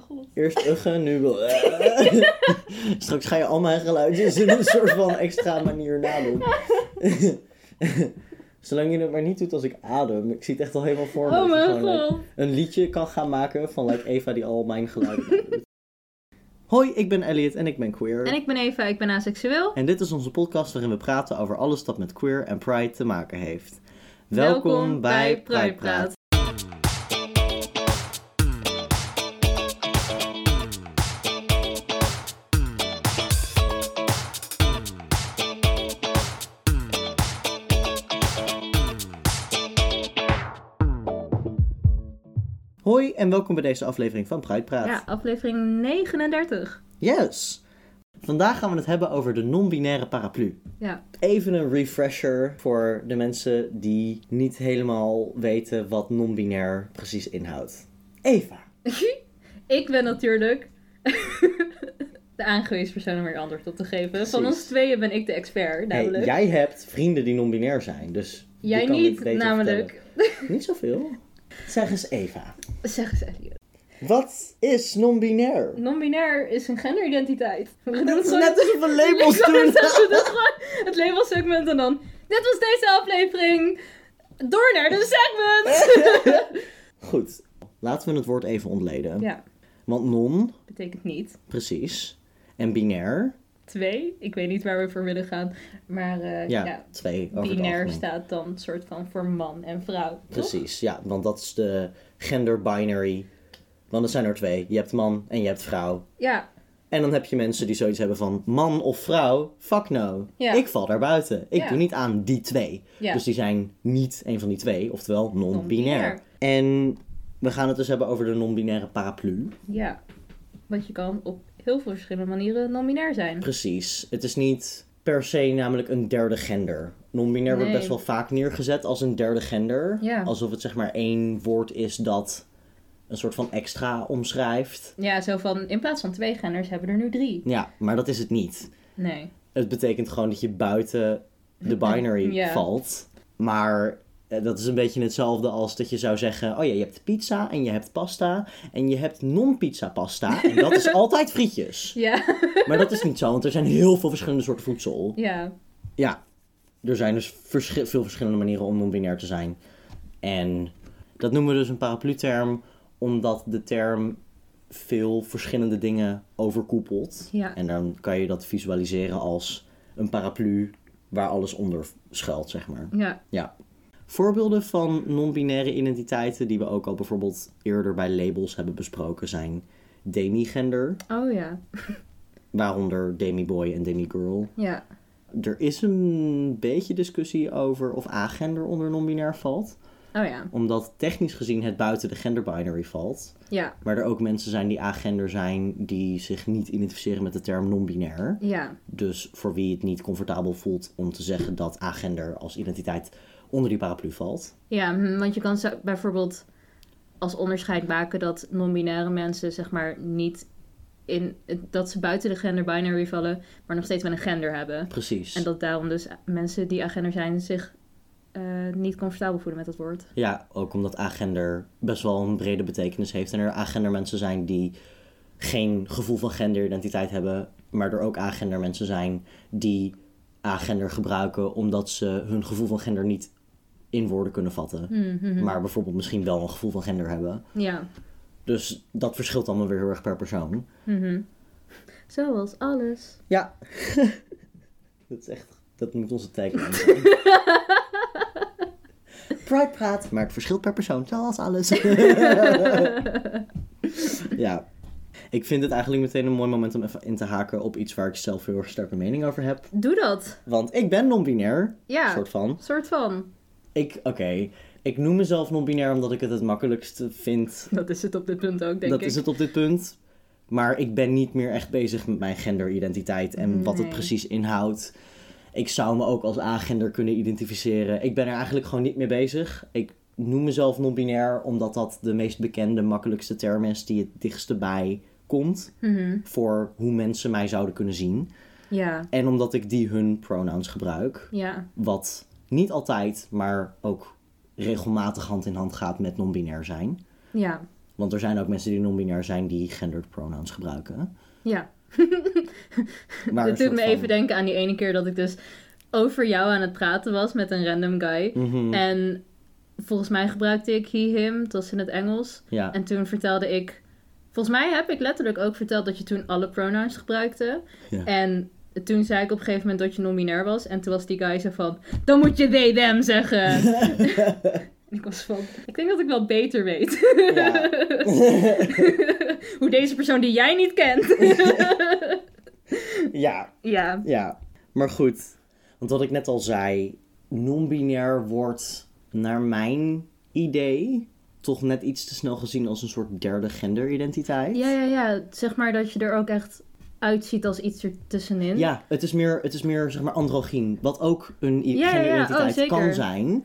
god. Eerst uggen, nu wil... Straks ga je al mijn geluidjes in een soort van extra manier nadoen. Zolang je het maar niet doet als ik adem. Ik zie het echt al helemaal voor me. Oh mijn like, god. een liedje kan gaan maken van like, Eva die al mijn geluiden nadoet. Hoi, ik ben Elliot en ik ben queer. En ik ben Eva, ik ben aseksueel. En dit is onze podcast waarin we praten over alles dat met queer en pride te maken heeft. Welkom bij Pride Praat. En welkom bij deze aflevering van Pride Praat. Ja, aflevering 39. Yes! Vandaag gaan we het hebben over de non-binaire paraplu. Ja. Even een refresher voor de mensen die niet helemaal weten wat non-binair precies inhoudt. Eva. ik ben natuurlijk de aangewezen persoon om er antwoord op te geven. Van ons tweeën ben ik de expert, Hey, namelijk. jij hebt vrienden die non-binair zijn, dus Jij niet, beter namelijk. vertellen. Niet zoveel. Zeg eens Eva. Zeg eens Elliot. Wat is non-binair? Non-binair is een genderidentiteit. We doen het gewoon- net alsof we labels doen. het labelsegment en dan... Dit was deze aflevering. Door naar de segment. Goed, laten we het woord even ontleden. ja, Want non, betekent niet. precies. En binair, Twee. Ik weet niet waar we voor willen gaan. Maar eh, ja, ja, twee binair staat dan soort van voor man en vrouw. toch? Precies, ja, want dat is de gender binary. Want er zijn er twee. Je hebt man en je hebt vrouw. Ja, En dan heb je mensen die zoiets hebben van man of vrouw, fuck no. Ja. Ik val daar buiten. Ik Ja. doe niet aan die twee. ja. Dus die zijn niet een van die twee, oftewel non-binair. Non-binair. En we gaan het dus hebben over de non-binaire paraplu. ja. Want je kan op heel veel verschillende manieren non-binair zijn. Precies. Het is niet per se namelijk een derde gender. Non-binair wordt best wel vaak neergezet als een derde gender. Ja. Alsof het zeg maar één woord is dat een soort van extra omschrijft. Ja, zo van in plaats van twee genders hebben we er nu drie. Ja, maar dat is het niet. Nee. Het betekent gewoon dat je buiten de binary Ja. valt. Maar dat is een beetje hetzelfde als dat je zou zeggen: Oh ja, je hebt pizza en je hebt pasta en je hebt non-pizza pasta. En dat is altijd frietjes. Ja. Maar dat is niet zo, want er zijn heel veel verschillende soorten voedsel. ja. Ja, er zijn dus veel verschillende manieren om non-binair te zijn. En dat noemen we dus een paraplu-term, omdat de term veel verschillende dingen overkoepelt. Ja. En dan kan je dat visualiseren als een paraplu waar alles onder schuilt, zeg maar. Ja. Ja. Voorbeelden van non-binaire identiteiten die we ook al bijvoorbeeld eerder bij labels hebben besproken zijn demigender, Oh ja. waaronder demiboy en demigirl. Ja. Er is een beetje discussie over of agender onder non-binair valt. Oh ja. Omdat technisch gezien het buiten de genderbinary valt. Ja. Maar er ook mensen zijn die agender zijn die zich niet identificeren met de term non-binair. Ja. Dus voor wie het niet comfortabel voelt om te zeggen dat agender als identiteit onder die paraplu valt. Ja, hm, want je kan zo- bijvoorbeeld als onderscheid maken dat non-binaire mensen zeg maar niet in dat ze buiten de gender binary vallen, maar nog steeds wel een gender hebben. Precies. En dat daarom dus mensen die agender zijn zich eh, niet comfortabel voelen met dat woord. Ja, ook omdat agender best wel een brede betekenis heeft. En er agender mensen zijn die geen gevoel van genderidentiteit hebben. Maar er ook agender mensen zijn die agender gebruiken omdat ze hun gevoel van gender niet in woorden kunnen vatten. Mhm. Maar bijvoorbeeld misschien wel een gevoel van gender hebben. Ja. Dus dat verschilt allemaal weer heel erg per persoon. Mhm. Zoals alles. Ja. dat is echt, dat moet onze tagline zijn. Pride praat, maar het verschilt per persoon, zoals alles. ja. Ik vind het eigenlijk meteen een mooi moment om even in te haken op iets waar ik zelf heel erg sterke mening over heb. Doe dat. Want ik ben non-binair, Ja. soort van. Soort van. Ik, oké, ik noem mezelf non-binair omdat ik het het makkelijkste vind. Dat is het op dit punt ook, denk dat ik. is het op dit punt. Maar ik ben niet meer echt bezig met mijn genderidentiteit en wat het precies inhoudt. Ik zou me ook als agender kunnen identificeren. Ik ben er eigenlijk gewoon niet mee bezig. Ik noem mezelf non-binair omdat dat de meest bekende, makkelijkste term is die het dichtste bij komt Mhm. voor hoe mensen mij zouden kunnen zien. Ja. En omdat ik die hun pronouns gebruik, Ja. wat niet altijd, maar ook regelmatig hand in hand gaat met non-binair zijn. Ja. Want er zijn ook mensen die non-binair zijn die gendered pronouns gebruiken. Ja. Dit doet me van- even denken aan die ene keer dat ik dus over jou aan het praten was met een random guy. Mhm. En volgens mij gebruikte ik he, him, het was in het Engels. Ja. En toen vertelde ik... Volgens mij heb ik letterlijk ook verteld dat je toen alle pronouns gebruikte. Ja. En toen zei ik op een gegeven moment dat je non-binair was. En toen was die guy zo van... Dan moet je they, them zeggen. En ik was van... Ik denk dat ik wel beter weet. Ja. Hoe deze persoon die jij niet kent. ja, ja. ja. Maar goed, want wat ik net al zei, non-binair wordt naar mijn idee toch net iets te snel gezien als een soort derde genderidentiteit. Ja, ja, ja. Zeg maar dat je er ook echt uitziet als iets ertussenin. Ja, het is meer, het is meer zeg maar androgyn, wat ook een Ja, ja, ja. genderidentiteit Oh, zeker. kan zijn.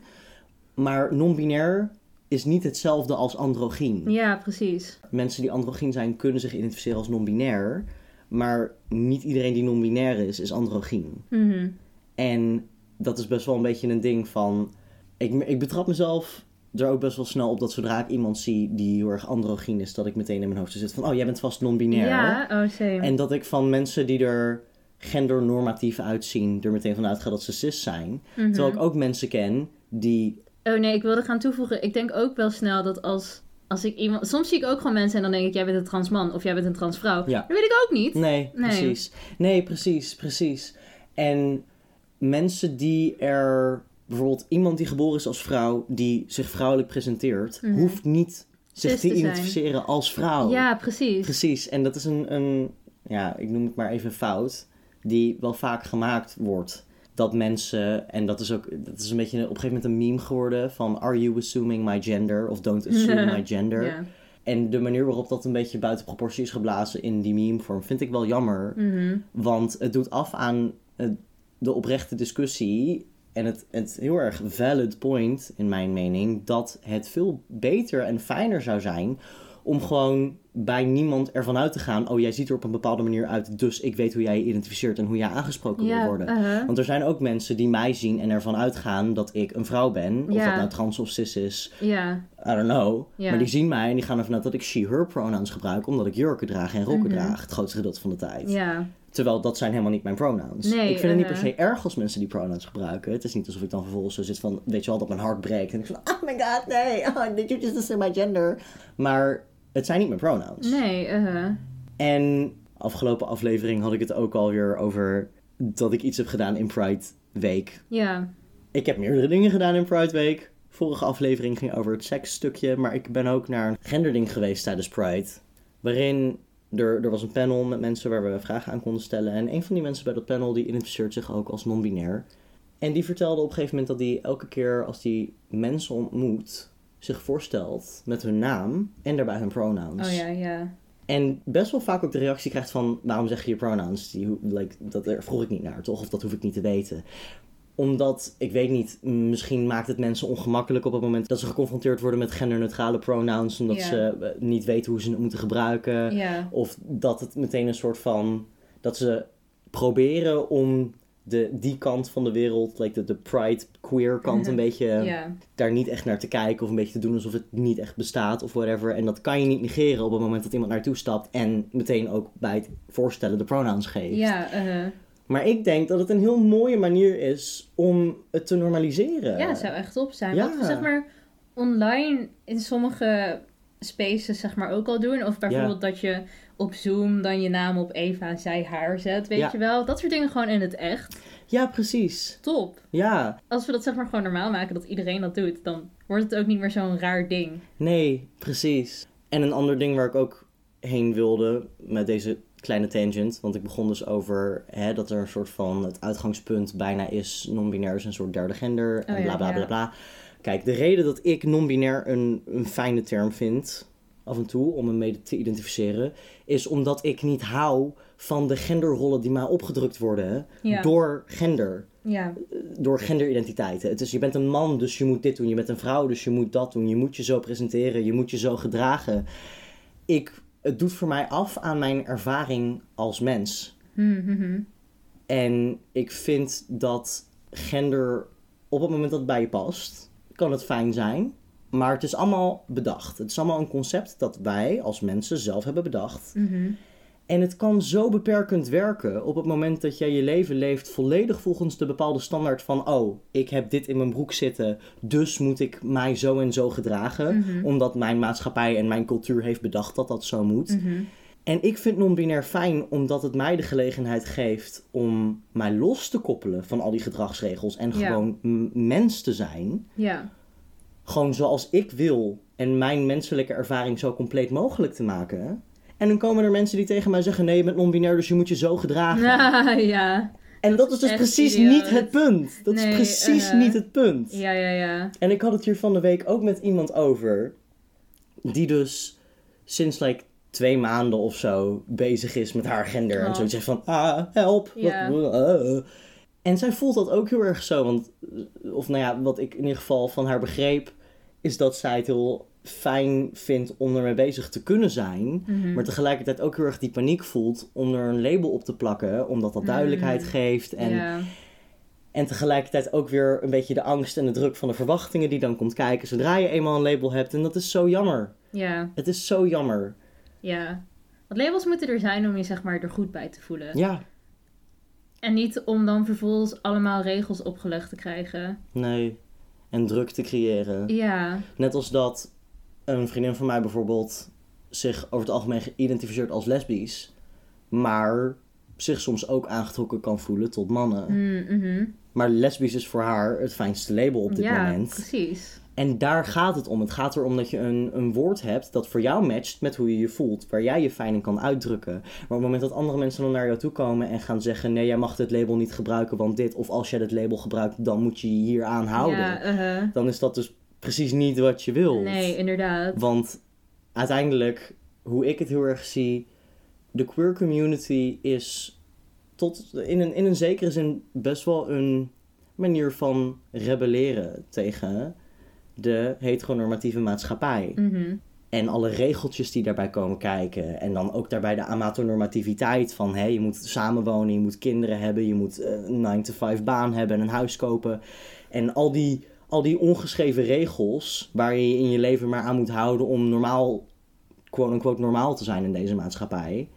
Maar non-binair is niet hetzelfde als androgyn. Ja, precies. Mensen die androgyn zijn kunnen zich identificeren als non-binair, maar niet iedereen die non-binair is, is androgyn. Mhm. En dat is best wel een beetje een ding van. Ik, ik betrap mezelf er ook best wel snel op dat zodra ik iemand zie die heel erg androgyn is, dat ik meteen in mijn hoofd zit van: oh, jij bent vast non-binair. Ja, oh, same. En dat ik van mensen die er gendernormatief uitzien, er meteen vanuit ga dat ze cis zijn. Mhm. Terwijl ik ook mensen ken die. Oh nee, ik wilde gaan toevoegen. Ik denk ook wel snel dat als, als ik iemand... Soms zie ik ook gewoon mensen en dan denk ik... Jij bent een trans man of jij bent een trans vrouw. Ja. Dat weet ik ook niet. Nee, Nee. precies. Nee, precies, precies. En mensen die er. Bijvoorbeeld iemand die geboren is als vrouw, die zich vrouwelijk presenteert, Mhm. hoeft niet zich Cis te identificeren als vrouw. Ja, precies. Precies, en dat is een, een, ja, ik noem het maar even een fout, die wel vaak gemaakt wordt. Dat mensen, en dat is ook, dat is een beetje op een gegeven moment een meme geworden van Are you assuming my gender? Of don't assume my gender. Ja. En de manier waarop dat een beetje buiten proportie is geblazen in die meme vorm vind ik wel jammer. Mhm. Want het doet af aan eh, de oprechte discussie en het, het heel erg valid point, in mijn mening, dat het veel beter en fijner zou zijn om gewoon bij niemand ervan uit te gaan, oh jij ziet er op een bepaalde manier uit, dus ik weet hoe jij je identificeert en hoe jij aangesproken wil Ja, worden. uh-huh. Want er zijn ook mensen die mij zien en ervan uitgaan dat ik een vrouw ben. Of Ja. dat nou trans of cis is, ja. I don't know. Maar die zien mij en die gaan ervan uit dat ik she-her pronouns gebruik, omdat ik jurken draag en rokken Mhm. draag, het grootste gedeelte van de tijd. Ja. Terwijl dat zijn helemaal niet mijn pronouns. Nee, ik vind het niet per uh-huh. se erg als mensen die pronouns gebruiken. Het is niet alsof ik dan vervolgens zo zit van, weet je wel, dat mijn hart breekt. En ik van, oh my god, nee, oh, did you just assume my gender? Maar het zijn niet mijn pronouns. Nee, uh-huh. En afgelopen aflevering had ik het ook alweer over dat ik iets heb gedaan in Pride Week. Ja. Ik heb meerdere dingen gedaan in Pride Week. Vorige aflevering ging over het seksstukje, maar ik ben ook naar een genderding geweest tijdens Pride. Waarin er, er was een panel met mensen waar we vragen aan konden stellen. En een van die mensen bij dat panel die identificeert zich ook als non-binair. En die vertelde op een gegeven moment dat hij elke keer als hij mensen ontmoet, zich voorstelt met hun naam en daarbij hun pronouns. Oh ja, ja. En best wel vaak ook de reactie krijgt van... waarom zeg je je pronouns? Die, like, dat daar vroeg ik niet naar, toch? Of dat hoef ik niet te weten. Omdat, ik weet niet... misschien maakt het mensen ongemakkelijk op het moment... dat ze geconfronteerd worden met genderneutrale pronouns... omdat ze eh, niet weten hoe ze het moeten gebruiken. Of dat het meteen een soort van... dat ze proberen om de, die kant van de wereld... like de, de pride queer kant een beetje daar niet echt naar te kijken of een beetje te doen alsof het niet echt bestaat of whatever. En dat kan je niet negeren op het moment dat iemand naartoe stapt en meteen ook bij het voorstellen de pronouns geeft. Ja, uh-huh. Maar ik denk dat het een heel mooie manier is om het te normaliseren. Ja, het zou echt top zijn. Ja. We zeg maar online in sommige spaces zeg maar ook al doen. Of bijvoorbeeld dat je op Zoom dan je naam op Eva, zij, haar zet. Weet Ja. je wel? Dat soort dingen gewoon in het echt. Ja, precies. Top. Ja, Als we dat zeg maar gewoon normaal maken dat iedereen dat doet. Dan wordt het ook niet meer zo'n raar ding. nee, precies. En een ander ding waar ik ook heen wilde met deze kleine tangent. Want ik begon dus over hè, dat er een soort van het uitgangspunt bijna is non-binair is een soort derde gender en Oh ja, bla bla bla bla. Kijk, de reden dat ik non-binair een, een fijne term vind, af en toe, om me mee te identificeren, is omdat ik niet hou van de genderrollen die mij opgedrukt worden Ja. door gender Ja. door genderidentiteiten. Het is, je bent een man, dus je moet dit doen. Je bent een vrouw, dus je moet dat doen. Je moet je zo presenteren. Je moet je zo gedragen. Ik, het doet voor mij af aan mijn ervaring als mens. Hm, hm, hm. En ik vind dat gender, op het moment dat het bij je past, kan het fijn zijn. Maar het is allemaal bedacht. Het is allemaal een concept dat wij als mensen zelf hebben bedacht. Mhm. En het kan zo beperkend werken op het moment dat jij je leven leeft volledig volgens de bepaalde standaard van: oh, ik heb dit in mijn broek zitten, dus moet ik mij zo en zo gedragen, Mhm. omdat mijn maatschappij en mijn cultuur heeft bedacht dat dat zo moet. Mhm. En ik vind non-binair fijn omdat het mij de gelegenheid geeft om mij los te koppelen van al die gedragsregels en Ja. gewoon mens te zijn. Ja. Gewoon zoals ik wil en mijn menselijke ervaring zo compleet mogelijk te maken. En dan komen er mensen die tegen mij zeggen: nee, je bent non-binair, dus je moet je zo gedragen. ja. en dat is dus precies niet het punt. Dat Nee, is precies uh-huh. niet het punt. Ja, ja, ja. En ik had het hier van de week ook met iemand over. Die dus sinds like twee maanden of zo bezig is met haar gender. En Oh. zoiets zegt van, ah, help. Wat- eh. En zij voelt dat ook heel erg zo. Want, of nou ja, wat ik in ieder geval van haar begreep... is dat zij het heel fijn vindt om ermee bezig te kunnen zijn. Mhm. Maar tegelijkertijd ook heel erg die paniek voelt om er een label op te plakken. Omdat dat duidelijkheid Mm. geeft. En en tegelijkertijd ook weer een beetje de angst en de druk van de verwachtingen die dan komt kijken zodra je eenmaal een label hebt. En dat is zo jammer. ja, Het is zo jammer. Ja. Want labels moeten er zijn om je zeg maar er goed bij te voelen. Ja, En niet om dan vervolgens allemaal regels opgelegd te krijgen. nee. En druk te creëren. Ja, Net als dat een vriendin van mij bijvoorbeeld zich over het algemeen geïdentificeerd als lesbisch. Maar zich soms ook aangetrokken kan voelen tot mannen. Mm, mhm. Maar lesbisch is voor haar het fijnse label op dit ja moment. precies. En daar gaat het om. Het gaat erom dat je een, een woord hebt dat voor jou matcht met hoe je je voelt. Waar jij je fijn in kan uitdrukken. Maar op het moment dat andere mensen dan naar jou toe komen en gaan zeggen... nee, jij mag dit label niet gebruiken, want dit... of als jij dit label gebruikt, dan moet je je hier aan houden. Ja, uh-huh. Dan is dat dus precies niet wat je wilt. nee, inderdaad. Want uiteindelijk, hoe ik het heel erg zie... de queer community is tot in een, in een zekere zin best wel een manier van rebelleren tegen de heteronormatieve maatschappij. Mhm. En alle regeltjes die daarbij komen kijken. En dan ook daarbij de amatonormativiteit van hé, je moet samenwonen, je moet kinderen hebben, je moet eh, een 9-to-5 baan hebben en een huis kopen. En al die, al die ongeschreven regels waar je in je leven maar aan moet houden om normaal, quote-unquote, normaal te zijn in deze maatschappij.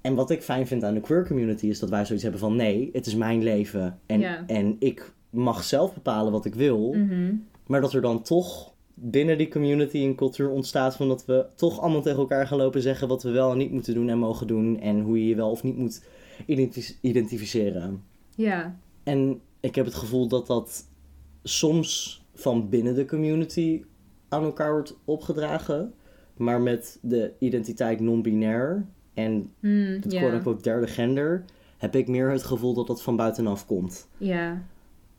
En wat ik fijn vind aan de queer community is dat wij zoiets hebben van nee, het is mijn leven en, en ik mag zelf bepalen wat ik wil. Mhm. Maar dat er dan toch binnen die community een cultuur ontstaat van dat we toch allemaal tegen elkaar gaan lopen zeggen wat we wel en niet moeten doen en mogen doen en hoe je je wel of niet moet identif- identificeren. Ja, En ik heb het gevoel dat dat soms van binnen de community aan elkaar wordt opgedragen, maar met de identiteit non-binair en Mm, het ja. quote-unquote derde gender heb ik meer het gevoel dat dat van buitenaf komt ja,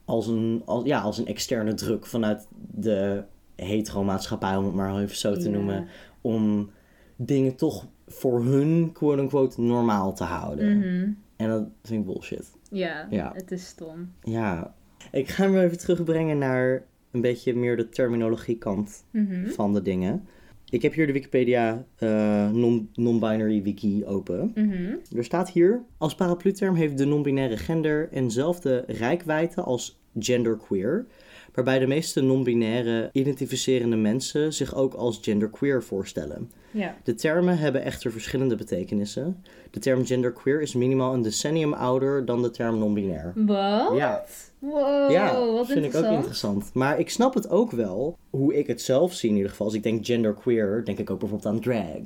als een, als, ja, als een externe druk vanuit de heteromaatschappij, om het maar even zo te Ja. noemen, om dingen toch voor hun quote-unquote normaal te houden. Mhm. En dat vind ik bullshit. ja. Ja. het is stom. Ja, ik ga hem even terugbrengen naar een beetje meer de terminologie kant Mhm. van de dingen. Ik heb hier de Wikipedia eh, non- non-binary wiki open. Mhm. Er staat hier, als paraplu-term heeft de non-binaire gender eenzelfde rijkwijde als genderqueer, waarbij de meeste non-binaire identificerende mensen zich ook als genderqueer voorstellen. Ja. De termen hebben echter verschillende betekenissen. De term genderqueer is minimaal een decennium ouder dan de term non-binair. Wat? Ja, Wow, ja wat vind ik ook interessant. Maar ik snap het ook wel, hoe ik het zelf zie in ieder geval. Als ik denk genderqueer, denk ik ook bijvoorbeeld aan drag.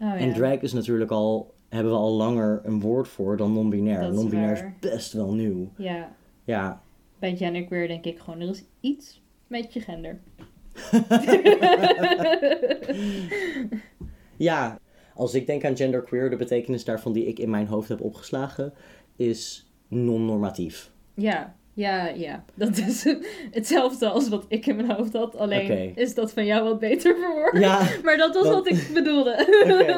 Oh, En ja. drag is natuurlijk al, hebben we al langer een woord voor dan non-binair. Non-binair is best wel nieuw. Ja, Ja, bij genderqueer denk ik gewoon, er is iets met je gender. ja. Als ik denk aan genderqueer, de betekenis daarvan die ik in mijn hoofd heb opgeslagen, is non-normatief. Ja, ja, ja. Dat is hetzelfde als wat ik in mijn hoofd had. Alleen is dat van jou wat beter verwoord. Ja, Maar dat was Dat- wat ik bedoelde.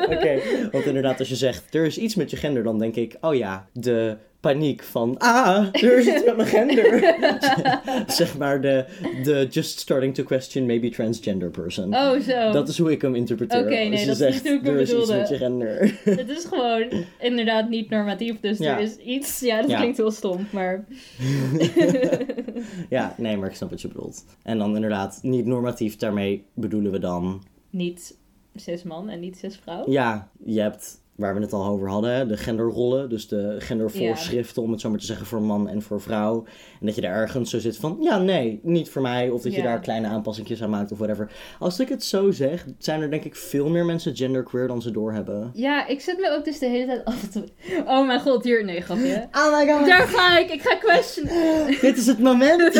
oké, oké. Want inderdaad, als je zegt, er is iets met je gender, dan denk ik, oh ja, de paniek van, ah, er is iets met mijn gender. zeg maar de, de just starting to question maybe transgender person. Oh, zo. Dat is hoe ik hem interpreteer. Oké, nee, je dat is zegt, niet hoe ik hem er is iets bedoelde. met je gender. Het is gewoon inderdaad niet normatief, dus Ja. er is iets... Ja, dat Ja. klinkt heel stom, maar... ja, nee, maar ik snap wat je bedoelt. En dan inderdaad, niet normatief, daarmee bedoelen we dan... niet cis man en niet cis vrouw. Ja, je hebt, waar we het al over hadden, de genderrollen. Dus de gendervoorschriften, om het zo maar te zeggen, voor man en voor vrouw. En dat je daar ergens zo zit van, ja, nee, niet voor mij. Of dat je daar kleine aanpassingjes aan maakt of whatever. Als ik het zo zeg, zijn er denk ik veel meer mensen genderqueer dan ze doorhebben. Ja, ik zit me ook dus de hele tijd af te... Oh mijn god, hier... Nee, grapje. Oh my god, Daar ga ik! Ik ga questionen! dit is het moment!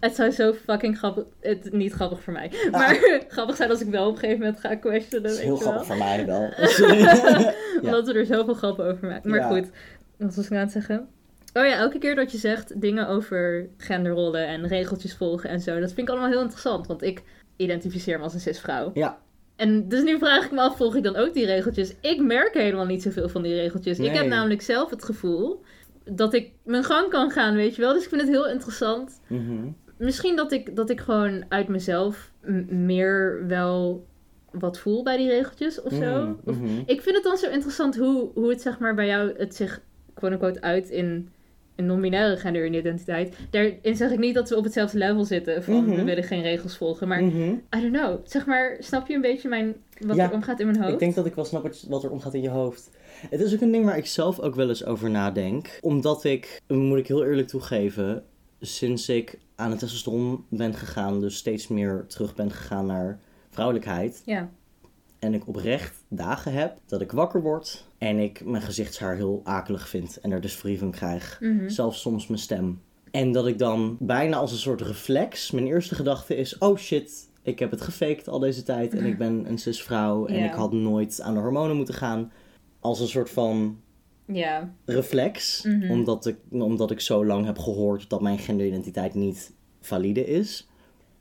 Het zou zo fucking grappig... Het, niet grappig voor mij. Maar grappig zijn als ik wel op een gegeven moment ga questionen, heel wel. grappig voor mij wel. Omdat we er zoveel grappen over maken. Maar goed, wat was ik nou aan het zeggen? Oh ja, elke keer dat je zegt dingen over genderrollen en regeltjes volgen en zo, dat vind ik allemaal heel interessant. Want ik identificeer me als een cisvrouw. Ja. En dus nu vraag ik me af, volg ik dan ook die regeltjes? Ik merk helemaal niet zoveel van die regeltjes. Ik heb namelijk zelf het gevoel dat ik mijn gang kan gaan, weet je wel. Dus ik vind het heel interessant. Mhm. Misschien dat ik, dat ik gewoon uit mezelf meer wel wat voel bij die regeltjes of zo. Of mhm. ik vind het dan zo interessant hoe, hoe het zeg maar bij jou het zich quote-unquote uit in een non-binaire genderidentiteit. Daarin zeg ik niet dat we op hetzelfde level zitten van we willen geen regels volgen. Maar Mhm. I don't know. Zeg maar, snap je een beetje mijn, wat Ja, er omgaat in mijn hoofd? Ik denk dat ik wel snap wat, wat er omgaat in je hoofd. Het is ook een ding waar ik zelf ook wel eens over nadenk. Omdat ik, moet ik heel eerlijk toegeven, sinds ik aan het testosteron ben gegaan, dus steeds meer terug ben gegaan naar vrouwelijkheid. Ja. En ik oprecht dagen heb dat ik wakker word en ik mijn gezichtshaar heel akelig vind en er dysforie van krijg. Mhm. Zelfs soms mijn stem. En dat ik dan bijna als een soort reflex, mijn eerste gedachte is: oh shit, ik heb het gefaked al deze tijd en ik ben een cisvrouw en ik had nooit aan de hormonen moeten gaan. Als een soort van reflex, Mhm. omdat, ik, omdat ik zo lang heb gehoord dat mijn genderidentiteit niet valide is.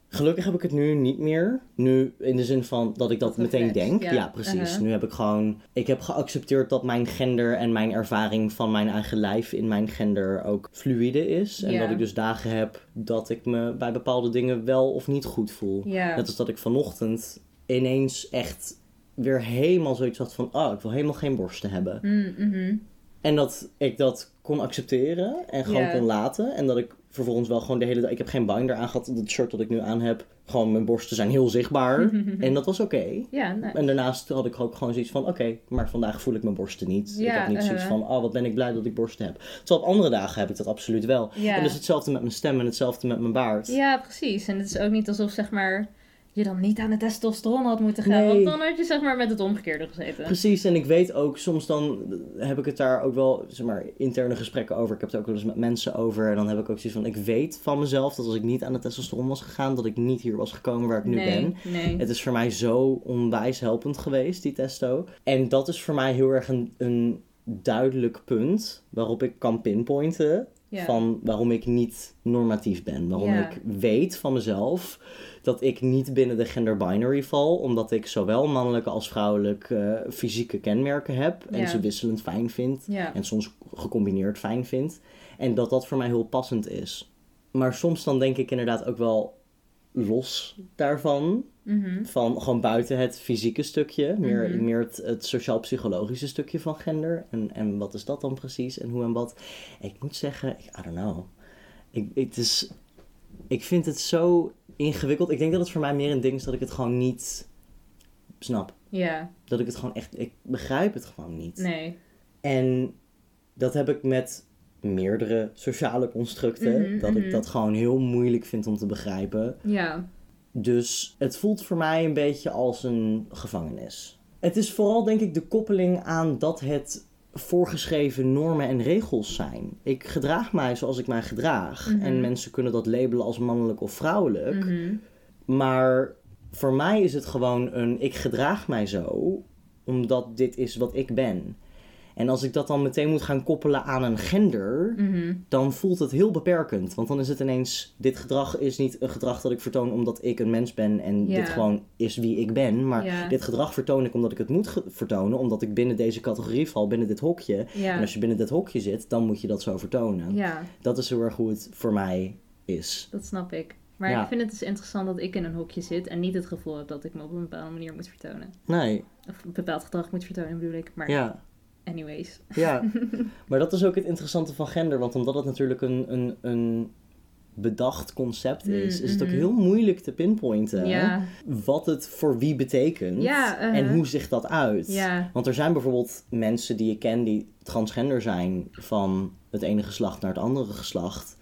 Gelukkig heb ik het nu niet meer. Nu in de zin van dat ik dat Dat meteen reflex, denk. ja. Ja, precies. Uh-huh. Nu heb ik gewoon. Ik heb geaccepteerd dat mijn gender en mijn ervaring van mijn eigen lijf in mijn gender ook fluïde is. En dat ik dus dagen heb dat ik me bij bepaalde dingen wel of niet goed voel. Ja. Net als dat ik vanochtend ineens echt weer helemaal zoiets had van: oh, ik wil helemaal geen borsten hebben. Mm, mhm. En dat ik dat kon accepteren en gewoon kon laten. En dat ik vervolgens wel gewoon de hele dag... Ik heb geen binder aan gehad. Het shirt dat ik nu aan heb, gewoon mijn borsten zijn heel zichtbaar. en dat was oké. Ja, En daarnaast had ik ook gewoon zoiets van... Oké, maar vandaag voel ik mijn borsten niet. ik heb niet zoiets eh. van... Oh, wat ben ik blij dat ik borsten heb. Terwijl op andere dagen heb ik dat absoluut wel. Ja. En dus hetzelfde met mijn stem en hetzelfde met mijn baard. Ja, precies. En het is ook niet alsof zeg maar, je dan niet aan de testosteron had moeten gaan. Nee. Want dan had je zeg maar met het omgekeerde gezeten. Precies, en ik weet ook, soms dan heb ik het daar ook wel, zeg maar, interne gesprekken over. Ik heb het ook wel eens met mensen over. En dan heb ik ook zoiets van, ik weet van mezelf dat als ik niet aan de testosteron was gegaan, dat ik niet hier was gekomen waar ik nu nee, ben. nee. Het is voor mij zo onwijs helpend geweest, die testo. En dat is voor mij heel erg een, een duidelijk punt waarop ik kan pinpointen Ja. van waarom ik niet normatief ben. Waarom Ja. ik weet van mezelf dat ik niet binnen de gender binary val, omdat ik zowel mannelijke als vrouwelijke eh, fysieke kenmerken heb en Ja. ze wisselend fijn vind en soms gecombineerd fijn vind. En dat dat voor mij heel passend is. Maar soms dan denk ik inderdaad ook wel los daarvan. Mhm. Van gewoon buiten het fysieke stukje. Meer, Mhm. meer het, het sociaal-psychologische stukje van gender. En, en wat is dat dan precies? En hoe en wat? Ik moet zeggen, ik, I don't know. Ik, het is, ik vind het zo ingewikkeld. Ik denk dat het voor mij meer een ding is dat ik het gewoon niet snap. Ja, Dat ik het gewoon echt... Ik begrijp het gewoon niet. nee. En dat heb ik met meerdere sociale constructen. Mhm, dat ik dat gewoon heel moeilijk vind om te begrijpen. Ja, Dus het voelt voor mij een beetje als een gevangenis. Het is vooral denk ik de koppeling aan dat het voorgeschreven normen en regels zijn. Ik gedraag mij zoals ik mij gedraag. Mhm. En mensen kunnen dat labelen als mannelijk of vrouwelijk. mhm. Maar voor mij is het gewoon een ik gedraag mij zo omdat dit is wat ik ben. En als ik dat dan meteen moet gaan koppelen aan een gender, Mhm. dan voelt het heel beperkend. Want dan is het ineens, dit gedrag is niet een gedrag dat ik vertoon omdat ik een mens ben en dit gewoon is wie ik ben. Maar dit gedrag vertoon ik omdat ik het moet vertonen, omdat ik binnen deze categorie val, binnen dit hokje. En als je binnen dit hokje zit, dan moet je dat zo vertonen. Dat is heel erg hoe het voor mij is. dat snap ik. Maar Ja. ik vind het dus interessant dat ik in een hokje zit en niet het gevoel heb dat ik me op een bepaalde manier moet vertonen. Nee, Of een bepaald gedrag moet vertonen, bedoel ik. Maar ja. Anyways. Ja, maar dat is ook het interessante van gender. Want omdat het natuurlijk een, een, een bedacht concept is, Mm, is het ook mhm. heel moeilijk te pinpointen Ja, wat het voor wie betekent Ja, uh-huh. en hoe zich dat uit. ja, Want er zijn bijvoorbeeld mensen die ik ken die transgender zijn van het ene geslacht naar het andere geslacht,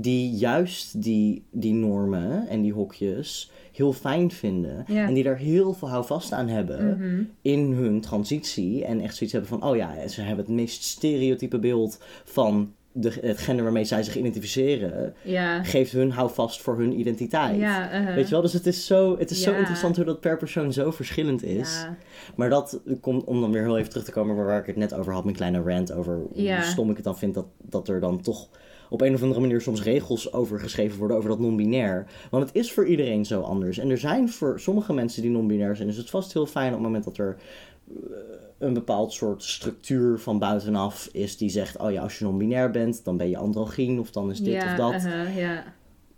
die juist die, die normen en die hokjes heel fijn vinden. Ja. En die daar heel veel houvast aan hebben mhm. in hun transitie. En echt zoiets hebben van, oh ja, ze hebben het meest stereotype beeld van de, het gender waarmee zij zich identificeren. ja, Geeft hun houvast voor hun identiteit. ja, uh-huh. Weet je wel, dus het is, zo, het is zo interessant hoe dat per persoon zo verschillend is. Maar dat komt, om dan weer heel even terug te komen waar ik het net over had, mijn kleine rant over hoe stom ik het dan vind dat, dat er dan toch op een of andere manier soms regels over geschreven worden over dat non-binair. Want het is voor iedereen zo anders. En er zijn voor sommige mensen die non-binair zijn, is het vast heel fijn op het moment dat er eh, een bepaald soort structuur van buitenaf is die zegt, oh ja, als je non-binair bent, dan ben je androgyn of dan is dit ja, of dat. uh-huh, ja,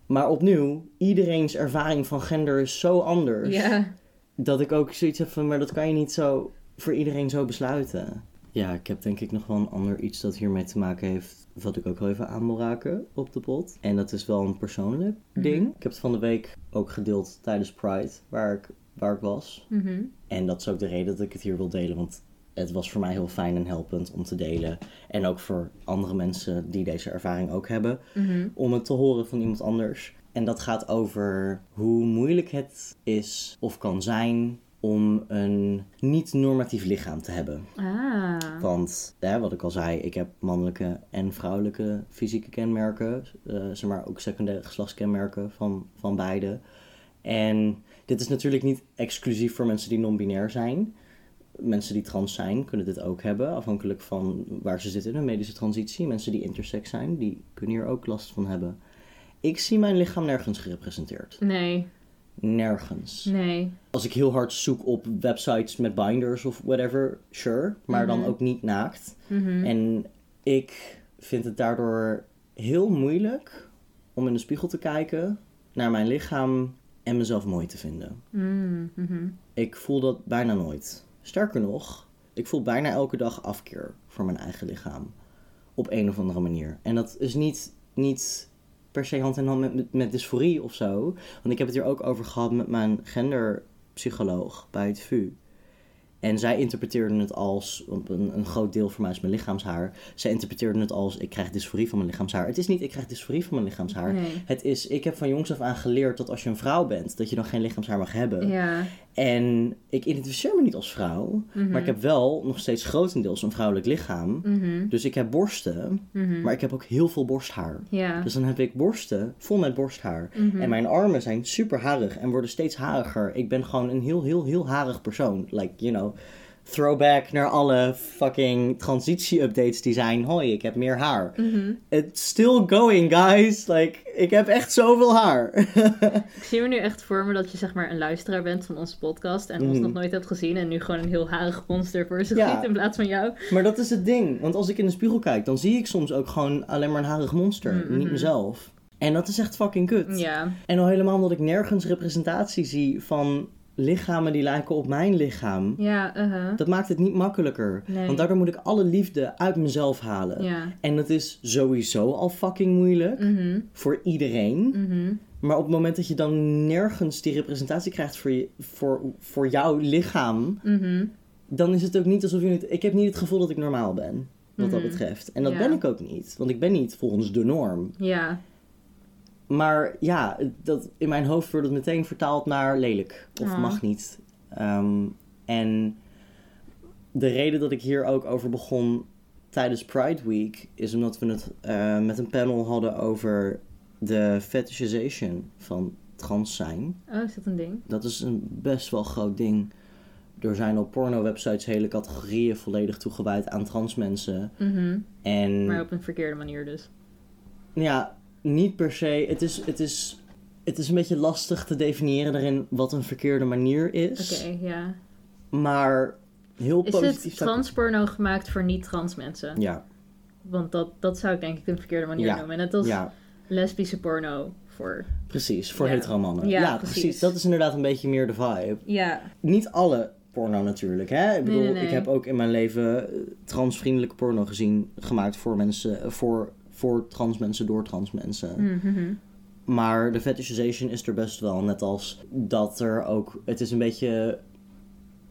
Maar opnieuw, iedereen's ervaring van gender is zo anders ja, dat ik ook zoiets heb van, maar dat kan je niet zo voor iedereen zo besluiten. Ja, ik heb denk ik nog wel een ander iets dat hiermee te maken heeft, wat ik ook wel even aan wil raken op de pot. En dat is wel een persoonlijk Mhm. ding. Ik heb het van de week ook gedeeld tijdens Pride, waar ik, waar ik was. mhm. En dat is ook de reden dat ik het hier wil delen, want het was voor mij heel fijn en helpend om te delen. En ook voor andere mensen die deze ervaring ook hebben Mhm. om het te horen van iemand anders. En dat gaat over hoe moeilijk het is of kan zijn om een niet-normatief lichaam te hebben. Ah, Want, hè, wat ik al zei, ik heb mannelijke en vrouwelijke fysieke kenmerken. eh zeg maar ook secundaire geslachtskenmerken van, van beide. En dit is natuurlijk niet exclusief voor mensen die non-binair zijn. Mensen die trans zijn kunnen dit ook hebben, afhankelijk van waar ze zitten in hun medische transitie. Mensen die intersex zijn, die kunnen hier ook last van hebben. Ik zie mijn lichaam nergens gerepresenteerd. nee, Nergens. nee, Als ik heel hard zoek op websites met binders of whatever, sure. Maar dan Mhm. ook niet naakt. mhm. En ik vind het daardoor heel moeilijk om in de spiegel te kijken naar mijn lichaam en mezelf mooi te vinden. Mm, mhm. Ik voel dat bijna nooit. Sterker nog, ik voel bijna elke dag afkeer voor mijn eigen lichaam. Op een of andere manier. En dat is niet, niet per se hand in hand met, met, met dysforie of zo. Want ik heb het hier ook over gehad met mijn genderpsycholoog bij het VU. En zij interpreteerden het als, een, een groot deel voor mij is mijn lichaamshaar. Zij interpreteerden het als, ik krijg dysforie van mijn lichaamshaar. Het is niet, ik krijg dysforie van mijn lichaamshaar. Nee. Het is, ik heb van jongs af aan geleerd dat als je een vrouw bent, dat je dan geen lichaamshaar mag hebben. Ja. En ik identificeer me niet als vrouw, mhm. maar ik heb wel nog steeds grotendeels een vrouwelijk lichaam. Mhm, Dus ik heb borsten, mhm. maar ik heb ook heel veel borsthaar. Dus dan heb ik borsten vol met borsthaar. Mhm. En mijn armen zijn super harig en worden steeds hariger. Ik ben gewoon een heel, heel, heel harig persoon. Like, you know, throwback naar alle fucking transitie-updates die zijn. Hoi, ik heb meer haar. Mhm. It's still going, guys. Like, ik heb echt zoveel haar. Ik zie me nu echt voor me dat je zeg maar een luisteraar bent van onze podcast en ons Mhm. nog nooit hebt gezien en nu gewoon een heel harig monster voor zich Ja. ziet in plaats van jou. Maar dat is het ding. Want als ik in de spiegel kijk, dan zie ik soms ook gewoon alleen maar een harig monster. Mhm. Niet mezelf. En dat is echt fucking kut. Ja. En al helemaal omdat ik nergens representatie zie van lichamen die lijken op mijn lichaam. Ja, uh-huh. Dat maakt het niet makkelijker. Nee. Want daardoor moet ik alle liefde uit mezelf halen. Ja. En dat is sowieso al fucking moeilijk. Mhm. Voor iedereen. Mhm. Maar op het moment dat je dan nergens die representatie krijgt voor, je, voor, voor jouw lichaam. Mhm. Dan is het ook niet alsof je het... Ik heb niet het gevoel dat ik normaal ben. Wat dat betreft. En dat Ja. ben ik ook niet. Want ik ben niet volgens de norm. Ja. Maar ja, dat, in mijn hoofd wordt het meteen vertaald naar lelijk. Of Ah. mag niet. Ehm, en de reden dat ik hier ook over begon tijdens Pride Week... is omdat we het eh, met een panel hadden over de fetishization van trans zijn. Oh, is dat een ding? Dat is een best wel groot ding er zijn op porno-websites hele categorieën volledig toegewijd aan trans mensen. Mhm. En Maar op een verkeerde manier dus. ja, niet per se. Het is, het, is, het is een beetje lastig te definiëren daarin wat een verkeerde manier Oké, is. ja. Maar heel Is positief. het zou ik- transporno gemaakt voor niet-trans mensen? Ja, Want dat, dat zou ik denk ik een verkeerde manier Ja. noemen. Net als ja, lesbische porno voor... precies. Voor Ja. hetero mannen. Ja, Ja, precies. precies. Dat is inderdaad een beetje meer de vibe. Ja, Niet alle porno natuurlijk, hè. Ik bedoel, nee, nee. ik heb ook in mijn leven eh, transvriendelijke porno gezien, gemaakt voor mensen, eh, voor, voor trans mensen, door trans mensen. Mhm. Maar de fetishization is er best wel, net als dat er ook, het is een beetje,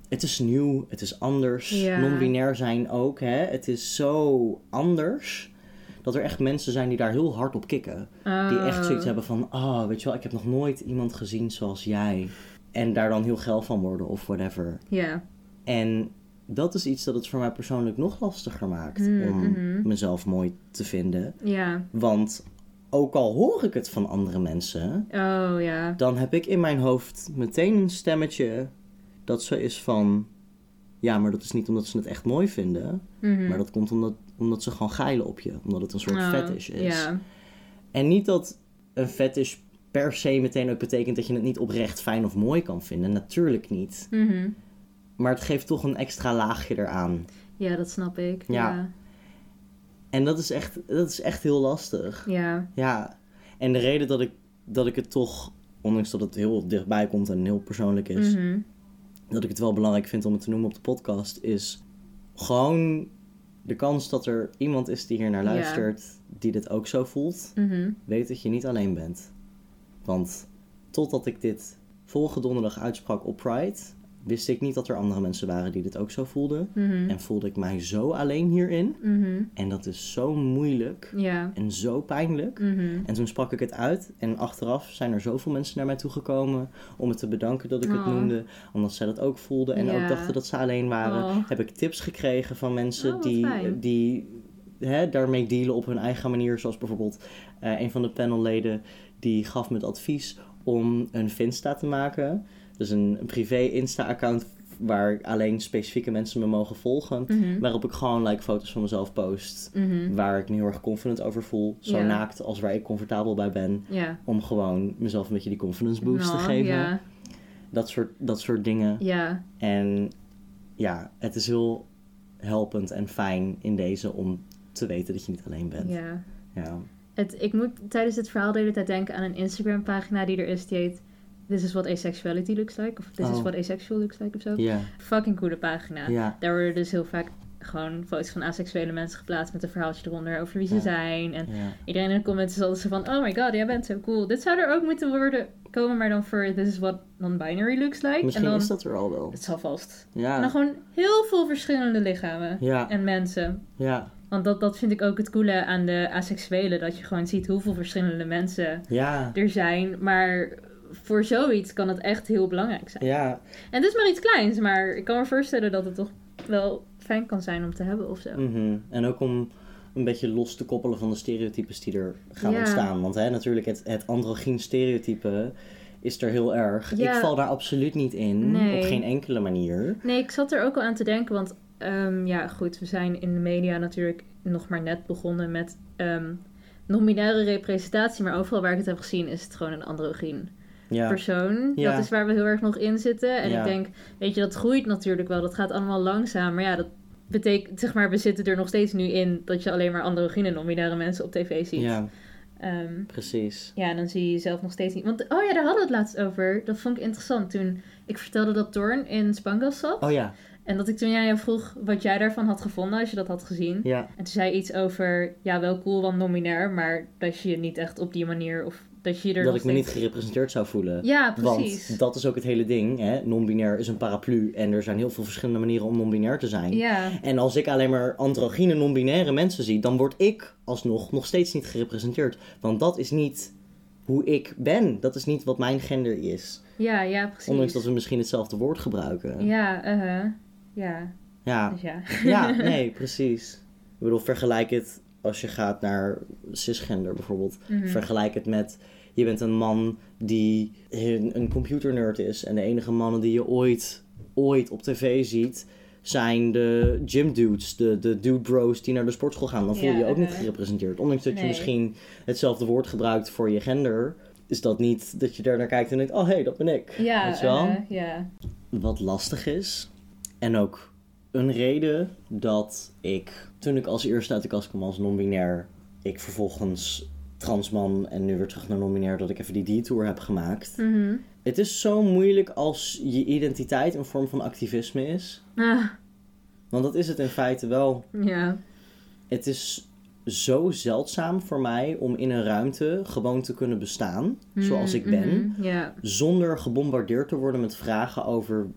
het is nieuw, het is anders. Ja. Non-binair zijn ook, hè. Het is zo anders, dat er echt mensen zijn die daar heel hard op kikken. Die echt Oh. zoiets hebben van, ah, weet je wel, ik heb nog nooit iemand gezien zoals jij. En daar dan heel geil van worden of whatever. Ja. En dat is iets dat het voor mij persoonlijk nog lastiger maakt Mm, om mhm. mezelf mooi te vinden. Ja. Want ook al hoor ik het van andere mensen, Oh, ja. dan heb ik in mijn hoofd meteen een stemmetje dat zo is van... Ja, maar dat is niet omdat ze het echt mooi vinden. Mhm. Maar dat komt omdat, omdat ze gewoon geilen op je. Omdat het een soort Oh, fetish is. Ja. En niet dat een fetish per se meteen ook betekent dat je het niet oprecht fijn of mooi kan vinden. Natuurlijk niet. Mhm. Maar het geeft toch een extra laagje eraan. Ja, dat snap ik. Ja. Ja. En dat is echt, dat is echt heel lastig. Ja. Ja. En de reden dat ik, dat ik het toch, ondanks dat het heel dichtbij komt en heel persoonlijk is, Mhm. dat ik het wel belangrijk vind om het te noemen op de podcast, is gewoon de kans dat er iemand is die hier naar Ja. luistert, die dit ook zo voelt. Mhm. weet dat je niet alleen bent. Want totdat ik dit vorige donderdag uitsprak op Pride, wist ik niet dat er andere mensen waren die dit ook zo voelden. Mhm. En voelde ik mij zo alleen hierin. Mhm. En dat is zo moeilijk en zo pijnlijk. Mhm. En toen sprak ik het uit en achteraf zijn er zoveel mensen naar mij toegekomen om me te bedanken dat ik het Oh. noemde. Omdat zij dat ook voelden en ook dachten dat ze alleen waren. Oh. Heb ik tips gekregen van mensen Oh, die, fijn. die hè, daarmee dealen op hun eigen manier. Zoals bijvoorbeeld eh, een van de panelleden die gaf me het advies om een Finsta te maken. Dus een, een privé Insta-account waar alleen specifieke mensen me mogen volgen. Mhm. Waarop ik gewoon like, foto's van mezelf post. Mhm. Waar ik me heel erg confident over voel. Zo naakt als waar ik comfortabel bij ben. Om gewoon mezelf een beetje die confidence boost te Nou, geven. Dat, soort, dat soort dingen. En ja, het is heel helpend en fijn in deze om te weten dat je niet alleen bent. Ja. Ja. Het, ik moet tijdens dit verhaal de hele tijd denken aan een Instagram pagina die er is. Die heet This is what asexuality looks like. Of This is Oh. what asexual looks like of zo. Ja. Fucking coole pagina. Ja. Daar worden dus heel vaak gewoon foto's van asexuele mensen geplaatst met een verhaaltje eronder over wie ze Ja. zijn. En Ja. iedereen in de comments is altijd zo van, oh my god, jij bent zo cool. Dit zou er ook moeten worden komen, maar dan voor this is what non-binary looks like. Misschien en dan, is dat er al wel. Het zal vast. En dan Ja. gewoon heel veel verschillende lichamen Ja. en mensen. Ja. Want dat, dat vind ik ook het coole aan de asexuelen. Dat je gewoon ziet hoeveel verschillende mensen Ja. er zijn. Maar voor zoiets kan het echt heel belangrijk zijn. Ja. En het is maar iets kleins, maar ik kan me voorstellen dat het toch wel fijn kan zijn om te hebben of zo. Mhm. En ook om een beetje los te koppelen van de stereotypes die er gaan Ja. ontstaan. Want hè, natuurlijk het, het androgyn stereotype is er heel erg. Ja. Ik val daar absoluut niet in. Nee. Op geen enkele manier. Nee, ik zat er ook al aan te denken, want ehm, ja, goed, we zijn in de media natuurlijk nog maar net begonnen met ehm non-binaire representatie, maar overal waar ik het heb gezien is het gewoon een androgyn Ja. persoon. Ja. Dat is waar we heel erg nog in zitten. En Ja. ik denk, weet je, dat groeit natuurlijk wel, dat gaat allemaal langzaam, maar ja, dat betekent, zeg maar, we zitten er nog steeds nu in dat je alleen maar androgyne non-binaire mensen op tv ziet. Ja, Ehm, precies. ja, en dan zie je jezelf nog steeds niet. Want, oh ja, daar hadden we het laatst over. Dat vond ik interessant toen ik vertelde dat Thorn in Spangas zat. Oh ja. En dat ik toen jij vroeg wat jij daarvan had gevonden als je dat had gezien. Ja. En toen zei je iets over, ja, wel cool, want nominair, maar dat je je niet echt op die manier, of dat je er Dat ik me niet gerepresenteerd zou voelen. Ja, precies. Want dat is ook het hele ding. Hè? Non-binair is een paraplu. En er zijn heel veel verschillende manieren om non-binair te zijn. Ja, En als ik alleen maar androgyne non-binaire mensen zie, dan word ik alsnog nog steeds niet gerepresenteerd. Want dat is niet hoe ik ben. Dat is niet wat mijn gender is. ja, ja, precies. Ondanks dat we misschien hetzelfde woord gebruiken. Ja, uh ja, Ja, dus ja. ja nee, precies. Ik bedoel, vergelijk het als je gaat naar cisgender bijvoorbeeld. Mhm. Vergelijk het met, je bent een man die een, computernerd is. En de enige mannen die je ooit ooit op tv ziet, zijn de gym dudes, de, de dude bros die naar de sportschool gaan. Dan voel je Ja, je ook niet uh-huh. gerepresenteerd. Ondanks dat je misschien hetzelfde woord gebruikt voor je gender, is dat niet dat je daar naar kijkt en denkt, oh hé, hey, dat ben ik. Ja, Weet je wel? ja. Wat lastig is. En ook een reden dat ik, toen ik als eerste uit de kast kwam als non-binair, ik vervolgens transman en nu weer terug naar non-binair, dat ik even die detour heb gemaakt. Mhm. Het is zo moeilijk als je identiteit een vorm van activisme is. Ah, Want dat is het in feite wel. ja. Het is zo zeldzaam voor mij om in een ruimte gewoon te kunnen bestaan, zoals ik ben. Mhm, zonder gebombardeerd te worden met vragen over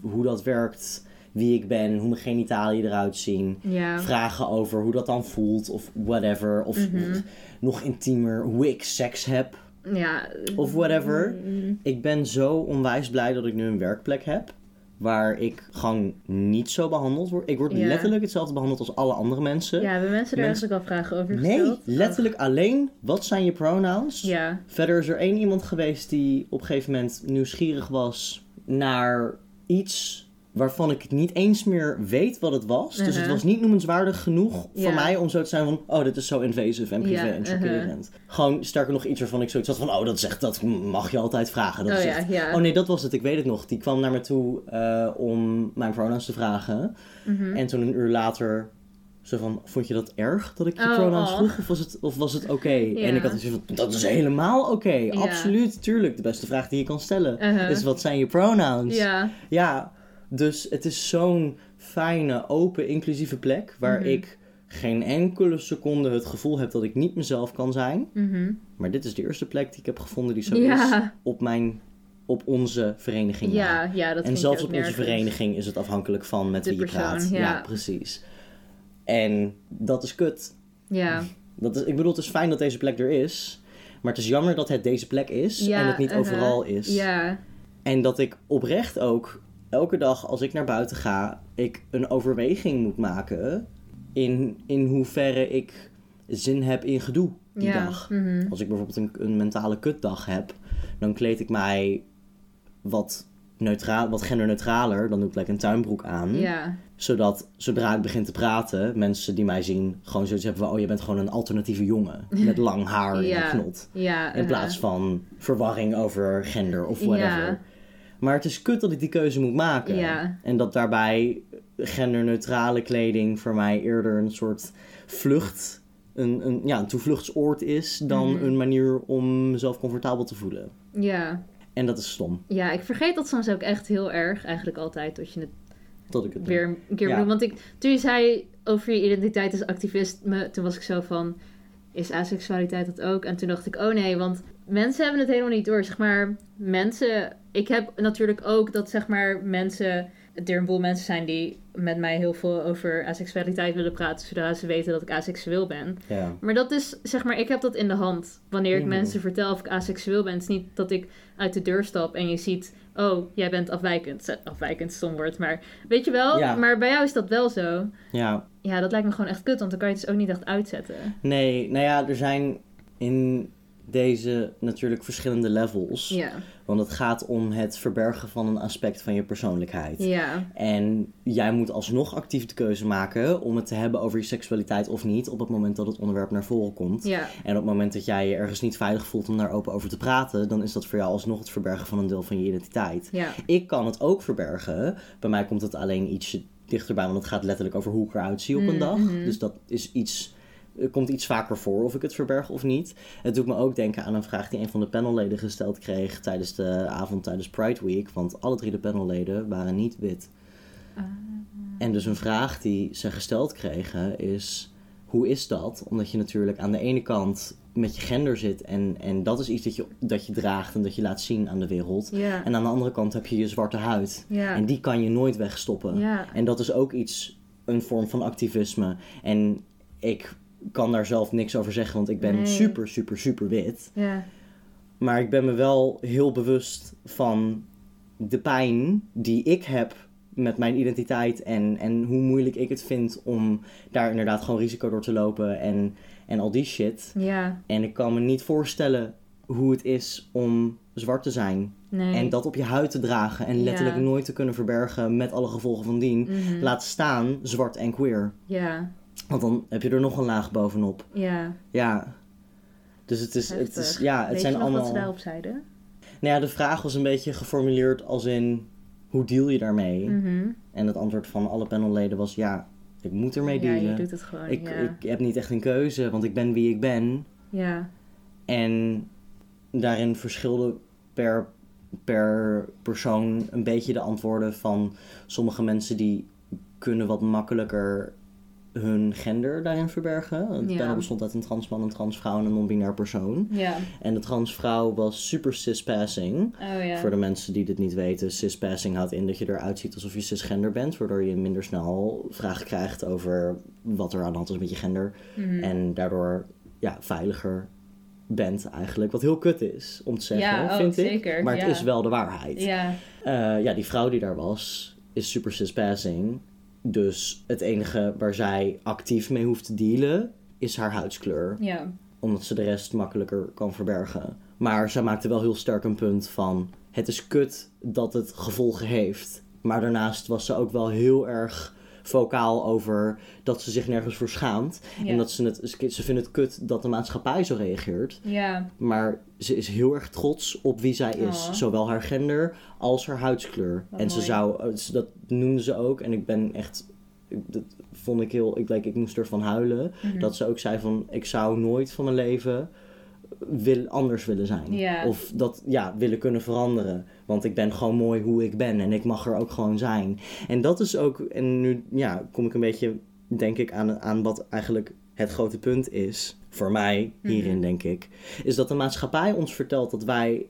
hoe dat werkt, wie ik ben, hoe mijn genitaliën eruit zien. Ja. Vragen over hoe dat dan voelt of whatever. Of Mhm. nog intiemer, hoe ik seks heb Ja. of whatever. Mhm. Ik ben zo onwijs blij dat ik nu een werkplek heb. Waar ik gewoon niet zo behandeld word. Ik word Ja. letterlijk hetzelfde behandeld als alle andere mensen. Ja, hebben mensen er eigenlijk al vragen over nee, gesteld? letterlijk alleen. Wat zijn je pronouns? Ja. Verder is er één iemand geweest die op een gegeven moment nieuwsgierig was naar iets waarvan ik niet eens meer weet wat het was. Dus het Uh-huh. was niet noemenswaardig genoeg voor mij om zo te zijn van... oh, dit is zo invasive en privé Ja, en uh-huh. chockerend. Gewoon sterker nog iets waarvan ik zoiets had van... oh, dat, echt, dat mag je altijd vragen. Dat Oh ja, oh nee, dat was het. Ik weet het nog. Die kwam naar me toe eh, om mijn pronouns te vragen. Mhm. En toen een uur later... Zo van, vond je dat erg dat ik je Oh, pronouns oh. vroeg? Of was het, of was het oké? En ik had iets van, dat is helemaal oké. Absoluut, tuurlijk. De beste vraag die je kan stellen. Uh-huh. is wat zijn je pronouns? Ja. Ja, dus het is zo'n fijne, open, inclusieve plek... waar Mhm. ik geen enkele seconde het gevoel heb dat ik niet mezelf kan zijn. Mhm. Maar dit is de eerste plek die ik heb gevonden die zo Ja. is op, mijn, op onze vereniging. Ja, ja, dat en zelfs op onze vereniging is het afhankelijk van met De wie je praat. ja. precies. En dat is kut. Ja. Dat is, ik bedoel, het is fijn dat deze plek er is. Maar het is jammer dat het deze plek is ja en het niet uh-huh. overal is. Ja. En dat ik oprecht ook elke dag als ik naar buiten ga, ik een overweging moet maken in, in hoeverre ik zin heb in gedoe die ja. dag. Mhm. Als ik bijvoorbeeld een, een mentale kutdag heb, dan kleed ik mij wat, neutraal, wat genderneutraler. Dan doe ik like een tuinbroek aan. Ja. Zodat zodra ik begin te praten, mensen die mij zien gewoon zoiets hebben van... oh, je bent gewoon een alternatieve jongen met lang haar en Ja. een knot. In uh-huh. plaats van verwarring over gender of whatever. Maar het is kut dat ik die keuze moet maken. Ja. En dat daarbij genderneutrale kleding voor mij eerder een soort vlucht... Een, een, ja, een toevluchtsoord is dan Mhm. een manier om mezelf comfortabel te voelen. Ja. En dat is stom. Ja, ik vergeet dat soms ook echt heel erg. Eigenlijk altijd, tot je het Dat ik het doe. weer een keer Ja. bedoelt. Want ik, toen je zei over je identiteit als activist, me, toen was ik zo van, is asexualiteit dat ook? En toen dacht ik, oh nee, want mensen hebben het helemaal niet door. Zeg maar, mensen, ik heb natuurlijk ook dat zeg maar mensen, er een boel mensen zijn die met mij heel veel over asexualiteit willen praten, zodat ze weten dat ik asexueel ben. Ja. Maar dat is, zeg maar, ik heb dat in de hand. Wanneer ik Mhm. mensen vertel of ik asexueel ben. Het is niet dat ik uit de deur stap en je ziet... Oh, jij bent afwijkend. Afwijkend, stom woord. Maar weet je wel? Ja. Maar bij jou is dat wel zo. ja, Ja, dat lijkt me gewoon echt kut. Want dan kan je het dus ook niet echt uitzetten. nee, nou ja, er zijn in deze natuurlijk verschillende levels. Ja. Want het gaat om het verbergen van een aspect van je persoonlijkheid. Ja. En jij moet alsnog actief de keuze maken om het te hebben over je seksualiteit of niet op het moment dat het onderwerp naar voren komt. Ja. En op het moment dat jij je ergens niet veilig voelt om daar open over te praten, dan is dat voor jou alsnog het verbergen van een deel van je identiteit. Ik kan het ook verbergen. Bij mij komt het alleen ietsje dichterbij, want het gaat letterlijk over hoe ik eruit zie op een Mm, dag. mhm. Dus dat is iets, komt iets vaker voor of ik het verberg of niet. Het doet me ook denken aan een vraag die een van de panelleden gesteld kreeg tijdens de avond tijdens Pride Week. Want alle drie de panelleden waren niet wit. Ah. En dus een vraag die ze gesteld kregen is: hoe is dat? Omdat je natuurlijk aan de ene kant met je gender zit en, en dat is iets dat je, dat je draagt en dat je laat zien aan de wereld. En aan de andere kant heb je je zwarte huid. En die kan je nooit wegstoppen. En dat is ook iets, een vorm van activisme. En ik kan daar zelf niks over zeggen, want ik ben Nee. super, super, super wit. Ja. Maar ik ben me wel heel bewust van de pijn die ik heb met mijn identiteit en, en hoe moeilijk ik het vind om daar inderdaad gewoon risico door te lopen en, en al die shit. Ja. En ik kan me niet voorstellen hoe het is om zwart te zijn. Nee. En dat op je huid te dragen en letterlijk Ja. nooit te kunnen verbergen met alle gevolgen van dien. Mhm. Laat staan zwart en queer. Ja, Want dan heb je er nog een laag bovenop. ja. Ja. Dus het is, het is ja, het Weet zijn je nog allemaal. wat ze daarop zeiden? Nou ja, de vraag was een beetje geformuleerd als in hoe deal je daarmee? Mhm. En het antwoord van alle panelleden was ja, ik moet ermee Ja, dealen. je doet het gewoon. ik, ja. ik heb niet echt een keuze, want ik ben wie ik ben. ja. En daarin verschilde per, per persoon een beetje de antwoorden van sommige mensen die kunnen wat makkelijker hun gender daarin verbergen. Het Ja. panel bestond uit een transman, een transvrouw en een non-binair persoon. Ja. En de transvrouw was super cispassing. Oh ja. Voor de mensen die dit niet weten, cispassing houdt in dat je eruit ziet alsof je cisgender bent, waardoor je minder snel vragen krijgt over wat er aan de hand is met je gender. Mhm. En daardoor ja, veiliger bent eigenlijk. Wat heel kut is om te zeggen, Ja, oh, vind ik. zeker, Maar het is wel de waarheid. Ja. Eh, ja, die vrouw die daar was, is super cispassing. Dus het enige waar zij actief mee hoeft te dealen, is haar huidskleur. Ja. Omdat ze de rest makkelijker kan verbergen. Maar zij maakte wel heel sterk een punt van... Het is kut dat het gevolgen heeft. Maar daarnaast was ze ook wel heel erg vocaal over dat ze zich nergens voor schaamt. Ja. En dat ze het... Ze vindt het kut dat de maatschappij zo reageert. Ja. Maar ze is heel erg trots op wie zij is. Oh. Zowel haar gender als haar huidskleur. Wat en ze zou, eh, dat noemde ze ook. En ik ben echt, dat vond ik heel, ik, like, ik moest ervan huilen. Mhm. Dat ze ook zei van, ik zou nooit van mijn leven wil, anders willen zijn. Of dat, ja, willen kunnen veranderen. Want ik ben gewoon mooi hoe ik ben. En ik mag er ook gewoon zijn. En dat is ook, en nu ja, kom ik een beetje, denk ik, aan, aan wat eigenlijk het grote punt is. Voor mij, hierin Mhm. denk ik. Is dat de maatschappij ons vertelt dat wij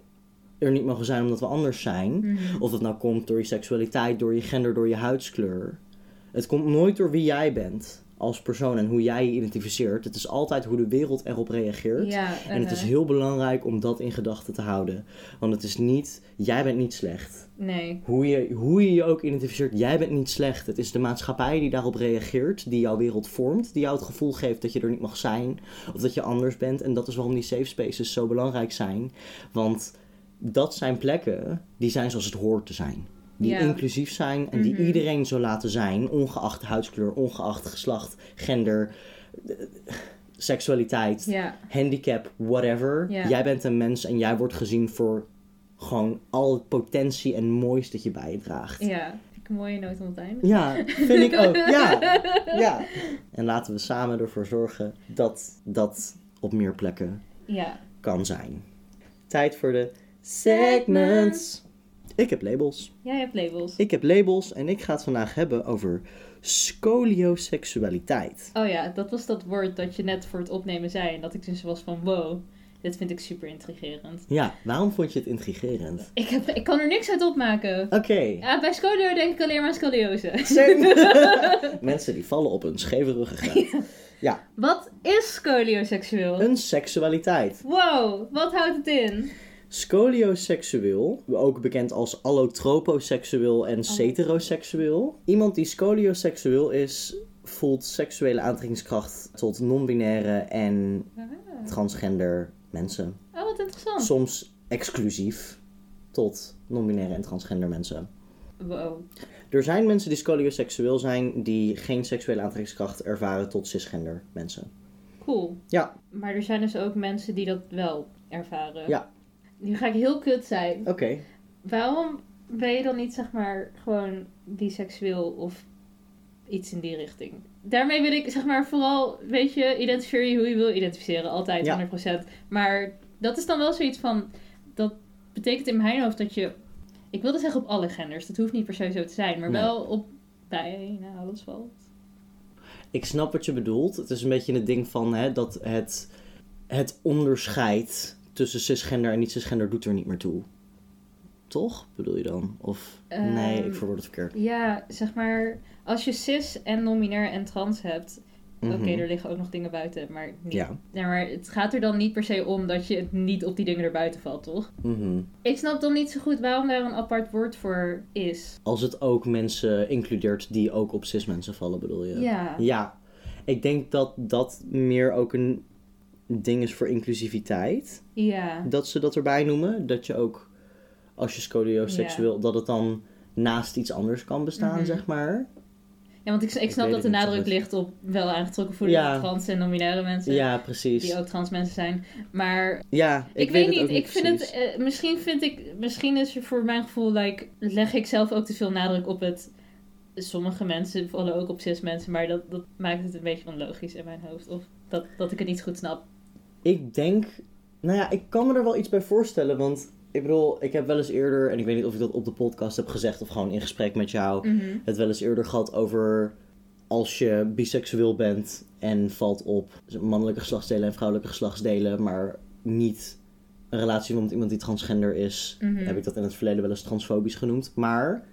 er niet mogen zijn omdat we anders zijn. Mhm. Of dat nou komt door je seksualiteit, door je gender, door je huidskleur. Het komt nooit door wie jij bent als persoon en hoe jij je identificeert. Het is altijd hoe de wereld erop reageert. Ja. En het is heel belangrijk om dat in gedachten te houden. Want het is niet, jij bent niet slecht. Nee. Hoe je, hoe je je ook identificeert, jij bent niet slecht. Het is de maatschappij die daarop reageert, die jouw wereld vormt, die jou het gevoel geeft dat je er niet mag zijn of dat je anders bent. En dat is waarom die safe spaces zo belangrijk zijn. Want dat zijn plekken die zijn zoals het hoort te zijn. Die Ja. inclusief zijn en die Mhm. iedereen zo laten zijn, ongeacht huidskleur, ongeacht geslacht, gender, eh, seksualiteit Ja. handicap, whatever. Ja. Jij bent een mens en jij wordt gezien voor gewoon al het potentie en moois dat je bij je draagt. Ja. Ik een mooie noot om het einde. Ja, vind ik ook. Ja. ja. En laten we samen ervoor zorgen dat dat op meer plekken kan zijn. Tijd voor de segments. Ik heb labels. Jij hebt labels. Ik heb labels en ik ga het vandaag hebben over scolioseksualiteit. Oh ja, dat was dat woord dat je net voor het opnemen zei. En dat ik dus was van wow, dit vind ik super intrigerend. Ja, waarom vond je het intrigerend? Ik, heb, ik kan er niks uit opmaken. Oké. Ja, bij scolio denk ik alleen maar aan scoliose. Mensen die vallen op een scheve ruggengraat. Ja, Wat is scolioseksueel? een seksualiteit. Wow, wat houdt het in? Scolioseksueel, ook bekend als allotroposeksueel en heteroseksueel. Iemand die scolioseksueel is, voelt seksuele aantrekkingskracht tot non-binaire en transgender mensen. Oh, wat interessant. Soms exclusief tot non-binaire en transgender mensen. Wow. Er zijn mensen die scolioseksueel zijn die geen seksuele aantrekkingskracht ervaren tot cisgender mensen. Cool. Ja, Maar er zijn dus ook mensen die dat wel ervaren. Ja. Nu ga ik heel kut zijn. oké. Waarom ben je dan niet, zeg maar, gewoon biseksueel of iets in die richting? Daarmee wil ik, zeg maar, vooral, weet je, identificeer je hoe je wil identificeren. Altijd, Ja. 100%. Maar dat is dan wel zoiets van, dat betekent in mijn hoofd dat je, ik wilde zeggen op alle genders, dat hoeft niet per se zo te zijn, maar Nee. wel op bijna alles valt. Ik snap wat je bedoelt. Het is een beetje het ding van hè, dat het, het onderscheid tussen cisgender en niet-cisgender doet er niet meer toe. Toch, bedoel je dan? Of nee, Ehm, ik verwoord het verkeerd. Ja, zeg maar, als je cis en non-binair en trans hebt, oké, Mhm. er liggen ook nog dingen buiten, maar niet. Ja. Ja, maar het gaat er dan niet per se om dat je het niet op die dingen erbuiten valt, toch? Mhm. Ik snap dan niet zo goed waarom daar een apart woord voor is. Als het ook mensen includeert die ook op cis mensen vallen, bedoel je? Ja. Ja, ik denk dat dat meer ook een ding is voor inclusiviteit. Ja. Dat ze dat erbij noemen. Dat je ook, als je scolioseksueel, dat het dan naast iets anders kan bestaan, Mhm. zeg maar. Ja, want ik, ik snap dat de nadruk ligt op wel aangetrokken voelen Ja. trans en non-binaire mensen. Ja, precies. Die ook trans mensen zijn. Maar Ja, ik, ik, weet, het niet, ik vind precies. het, eh, misschien vind ik, misschien is er voor mijn gevoel, like, leg ik zelf ook te veel nadruk op het. Sommige mensen vallen ook op cis mensen, maar dat, dat maakt het een beetje onlogisch in mijn hoofd. Of dat, dat ik het niet goed snap. Ik denk, nou ja, ik kan me er wel iets bij voorstellen. Want ik bedoel, ik heb wel eens eerder, en ik weet niet of ik dat op de podcast heb gezegd of gewoon in gesprek met jou, Mhm. het wel eens eerder gehad over als je biseksueel bent en valt op mannelijke geslachtsdelen en vrouwelijke geslachtsdelen, maar niet een relatie met iemand die transgender is, Mhm. heb ik dat in het verleden wel eens transfobisch genoemd. Maar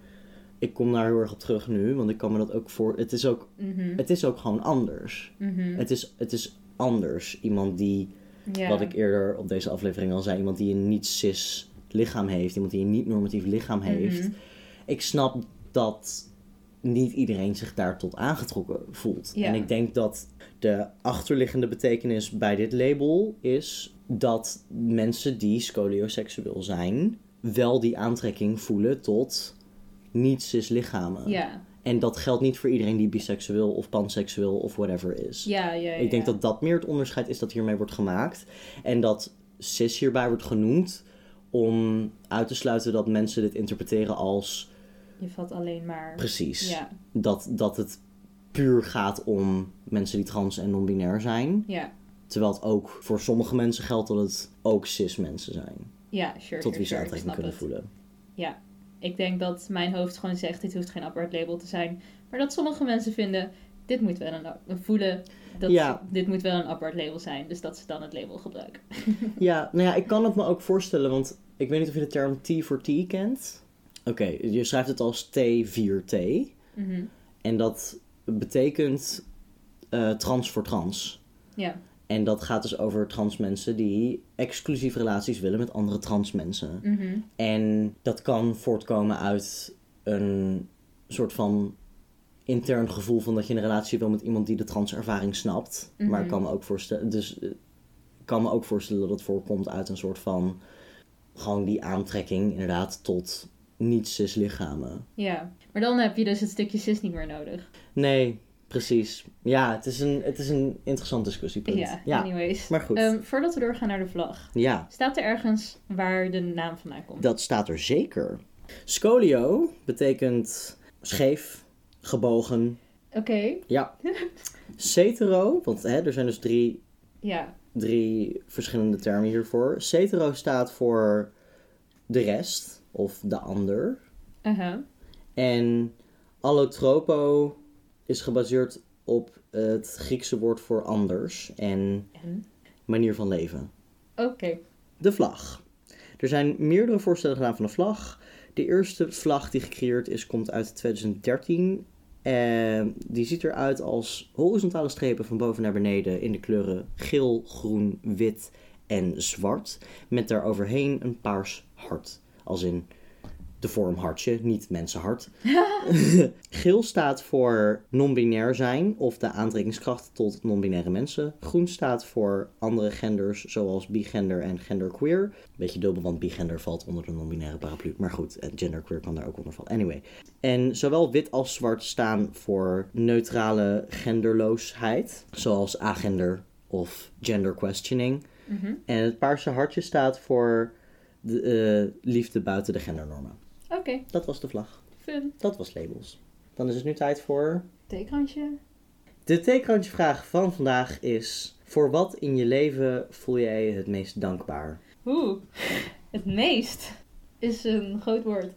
ik kom daar heel erg op terug nu, want ik kan me dat ook voor. Het is ook, Mhm. het is ook gewoon anders. Het is, het is anders. Iemand die Ja. wat ik eerder op deze aflevering al zei. Iemand die een niet-cis lichaam heeft. Iemand die een niet-normatief lichaam heeft. Mhm. Ik snap dat niet iedereen zich daar tot aangetrokken voelt. Ja. En ik denk dat de achterliggende betekenis bij dit label is dat mensen die scolioseksueel zijn, wel die aantrekking voelen tot niet-cis lichamen. Ja. En dat geldt niet voor iedereen die biseksueel of panseksueel of whatever is. Ja, ja, ja. Ik denk dat dat meer het onderscheid is dat hiermee wordt gemaakt. En dat cis hierbij wordt genoemd om uit te sluiten dat mensen dit interpreteren als Je vat alleen maar... precies. Ja, Dat, dat het puur gaat om mensen die trans en non-binair zijn. ja. Terwijl het ook voor sommige mensen geldt dat het ook cis mensen zijn. Ja, sure, Tot sure, wie ze sure, aantrekking kunnen het. voelen. Ja, ik denk dat mijn hoofd gewoon zegt, dit hoeft geen apart label te zijn. Maar dat sommige mensen vinden, dit moet wel een, voelen, dat Ja. dit moet wel een apart label zijn. Dus dat ze dan het label gebruiken. Ja, nou ja, ik kan het me ook voorstellen, want ik weet niet of je de term T voor T kent. Oké, je schrijft het als T4T. Mhm. En dat betekent eh, trans voor trans. Ja, En dat gaat dus over trans mensen die exclusieve relaties willen met andere trans mensen. mhm. En dat kan voortkomen uit een soort van intern gevoel van dat je een relatie wil met iemand die de transervaring snapt. Maar ik Mhm. kan me ook voorstellen, dus eh, ik kan me ook voorstellen dat het voorkomt uit een soort van gewoon die aantrekking inderdaad tot niet-cis lichamen. ja. Maar dan heb je dus het stukje cis niet meer nodig. Nee, precies. Ja, het is een, het is een interessant discussiepunt. Ja, ja. anyways. maar goed. Ehm, voordat we doorgaan naar de vlag. ja. Staat er ergens waar de naam vandaan komt? Dat staat er zeker. Scolio betekent scheef, gebogen. Oké, Ja. Cetero, want hè, er zijn dus drie, ja. drie verschillende termen hiervoor. Cetero staat voor de rest of de ander. Uh-huh. En allotropo is gebaseerd op het Griekse woord voor anders en En? manier van leven. Oké. De vlag. Er zijn meerdere voorstellen gedaan van de vlag. De eerste vlag die gecreëerd is, komt uit 2013. En die ziet eruit als horizontale strepen van boven naar beneden in de kleuren geel, groen, wit en zwart. Met daaroverheen een paars hart. Als in de vorm hartje, niet mensenhart. Geel staat voor non-binair zijn of de aantrekkingskracht tot non-binaire mensen. Groen staat voor andere genders zoals bigender en genderqueer. Beetje dubbel, want bigender valt onder de non-binaire paraplu. Maar goed, en genderqueer kan daar ook onder vallen. Anyway. En zowel wit als zwart staan voor neutrale genderloosheid. Zoals agender of gender questioning. Mhm. En het paarse hartje staat voor de, eh, liefde buiten de gendernormen. Oké, Dat was de vlag. fun. Dat was labels. Dan is het nu tijd voor. Theekrantje. De theekrantje vraag van vandaag is: Voor wat in je leven voel jij je het meest dankbaar? Oeh, het meest is een groot woord.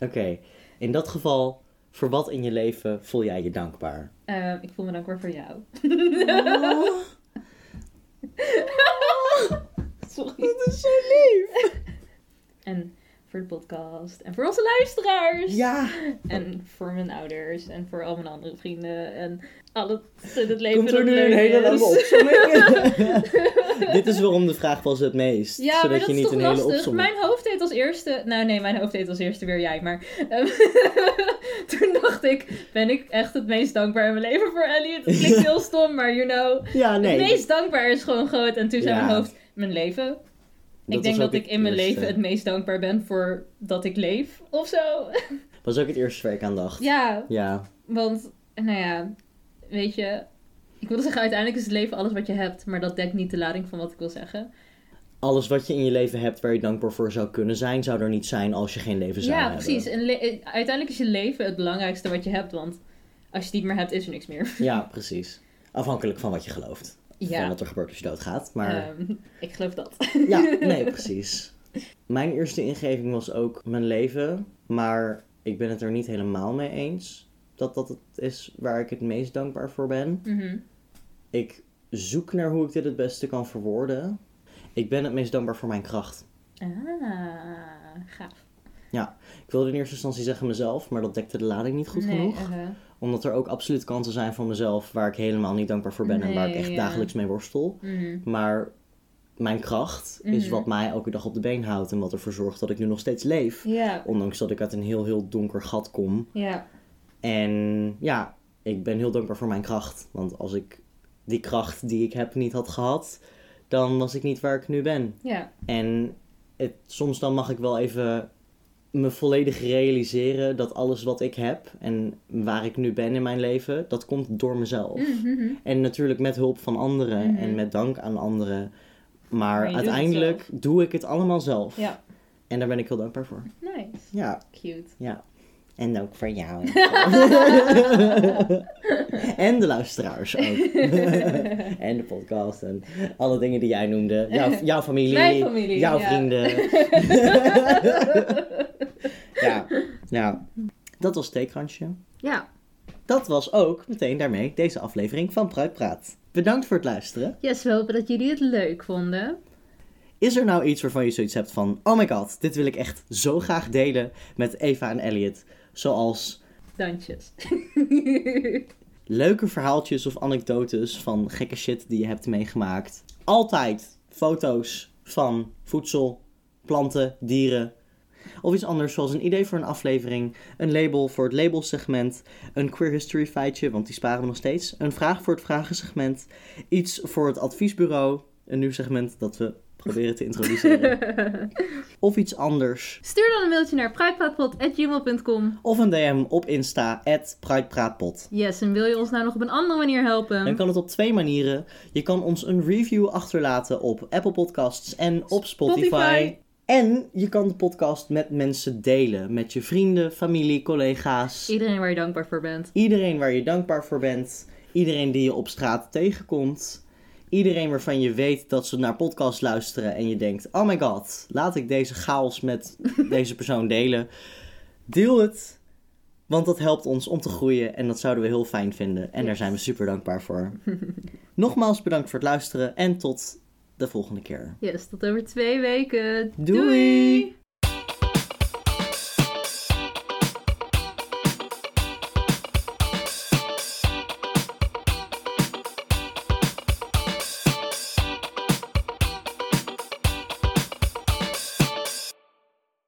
Oké, in dat geval, voor wat in je leven voel jij je dankbaar? Ehm, ik voel me dankbaar voor jou. Sorry. Dat is zo lief! En voor de podcast. En voor onze luisteraars. Ja, En voor mijn ouders. En voor al mijn andere vrienden. En alles in het leven komt er nu een hele lange opzomming? Dit is waarom de vraag was het meest. Ja, maar zodat dat je is niet toch een hele lastig. opzomming... Mijn hoofd deed als eerste... Nou nee, mijn hoofd deed als eerste weer jij. Maar ehm, toen dacht ik... Ben ik echt het meest dankbaar in mijn leven voor Elliot? Het klinkt heel stom, maar you know... Ja, nee. Het meest dankbaar is gewoon groot. En toen zei Ja. mijn hoofd... Mijn leven. Ik denk dat ik in mijn eerste. leven het meest dankbaar ben voor dat ik leef. Of zo. was ook het eerste waar ik aan dacht. ja, Ja. want... Nou ja, weet je... Ik wilde zeggen, uiteindelijk is het leven alles wat je hebt. Maar dat dekt niet de lading van wat ik wil zeggen. Alles wat je in je leven hebt waar je dankbaar voor zou kunnen zijn, zou er niet zijn als je geen leven zou Ja, hebben. precies. En eh, uiteindelijk is je leven het belangrijkste wat je hebt. Want als je het niet meer hebt, is er niks meer. Ja, precies. Afhankelijk van wat je gelooft. Van Ja, wat er gebeurt als je doodgaat. Maar ehm, ik geloof dat. ja, nee, precies. Mijn eerste ingeving was ook mijn leven. Maar ik ben het er niet helemaal mee eens. Dat dat het is waar ik het meest dankbaar voor ben. Mhm. Ik zoek naar hoe ik dit het beste kan verwoorden. Ik ben het meest dankbaar voor mijn kracht. Ah, gaaf. Ik wilde in eerste instantie zeggen mezelf, maar dat dekte de lading niet goed nee, genoeg. uh-huh. Omdat er ook absoluut kanten zijn van mezelf waar ik helemaal niet dankbaar voor ben en waar ik echt ja. dagelijks mee worstel. Mhm. Maar mijn kracht is Mhm. wat mij elke dag op de been houdt en wat ervoor zorgt dat ik nu nog steeds leef. Ondanks dat ik uit een heel, heel donker gat kom. En ja, ik ben heel dankbaar voor mijn kracht. Want als ik die kracht die ik heb niet had gehad, dan was ik niet waar ik nu ben. En het, soms dan mag ik wel even me volledig realiseren dat alles wat ik heb en waar ik nu ben in mijn leven, dat komt door mezelf. Mhm. En natuurlijk met hulp van anderen en met dank aan anderen. Maar uiteindelijk doe ik het allemaal zelf. ja. En daar ben ik heel dankbaar voor. Nice. Ja, Cute. ja. En ook voor jou. en de luisteraars ook. en de podcast en alle dingen die jij noemde. Jouw, jouw familie, jouw ja. vrienden. Ja, nou, dat was Theekransje. Ja, Dat was ook meteen daarmee deze aflevering van Pruitpraat. Bedankt voor het luisteren. yes, we hopen dat jullie het leuk vonden. Is er nou iets waarvan je zoiets hebt van... Oh my god, dit wil ik echt zo graag delen met Eva en Elliot. Zoals Dankjes. leuke verhaaltjes of anekdotes van gekke shit die je hebt meegemaakt. Altijd foto's van voedsel, planten, dieren. Of iets anders, zoals een idee voor een aflevering, een label voor het labelsegment, een queer history feitje, want die sparen we nog steeds, een vraag voor het vragensegment, iets voor het adviesbureau, een nieuw segment dat we proberen te introduceren, of iets anders. Stuur dan een mailtje naar pruitpraatpot.gmail.com. Of een DM op Insta, @pruitpraatpot. Yes, en wil je ons nou nog op een andere manier helpen? Dan kan het op twee manieren. Je kan ons een review achterlaten op Apple Podcasts en op Spotify. Spotify. En je kan de podcast met mensen delen. Met je vrienden, familie, collega's. Iedereen waar je dankbaar voor bent. Iedereen waar je dankbaar voor bent. Iedereen die je op straat tegenkomt. Iedereen waarvan je weet dat ze naar podcast luisteren en je denkt: oh my god, laat ik deze chaos met deze persoon delen. Deel het, want dat helpt ons om te groeien en dat zouden we heel fijn vinden. En daar zijn we super dankbaar voor. Nogmaals bedankt voor het luisteren en tot de volgende keer. Yes, tot over twee weken. Doei!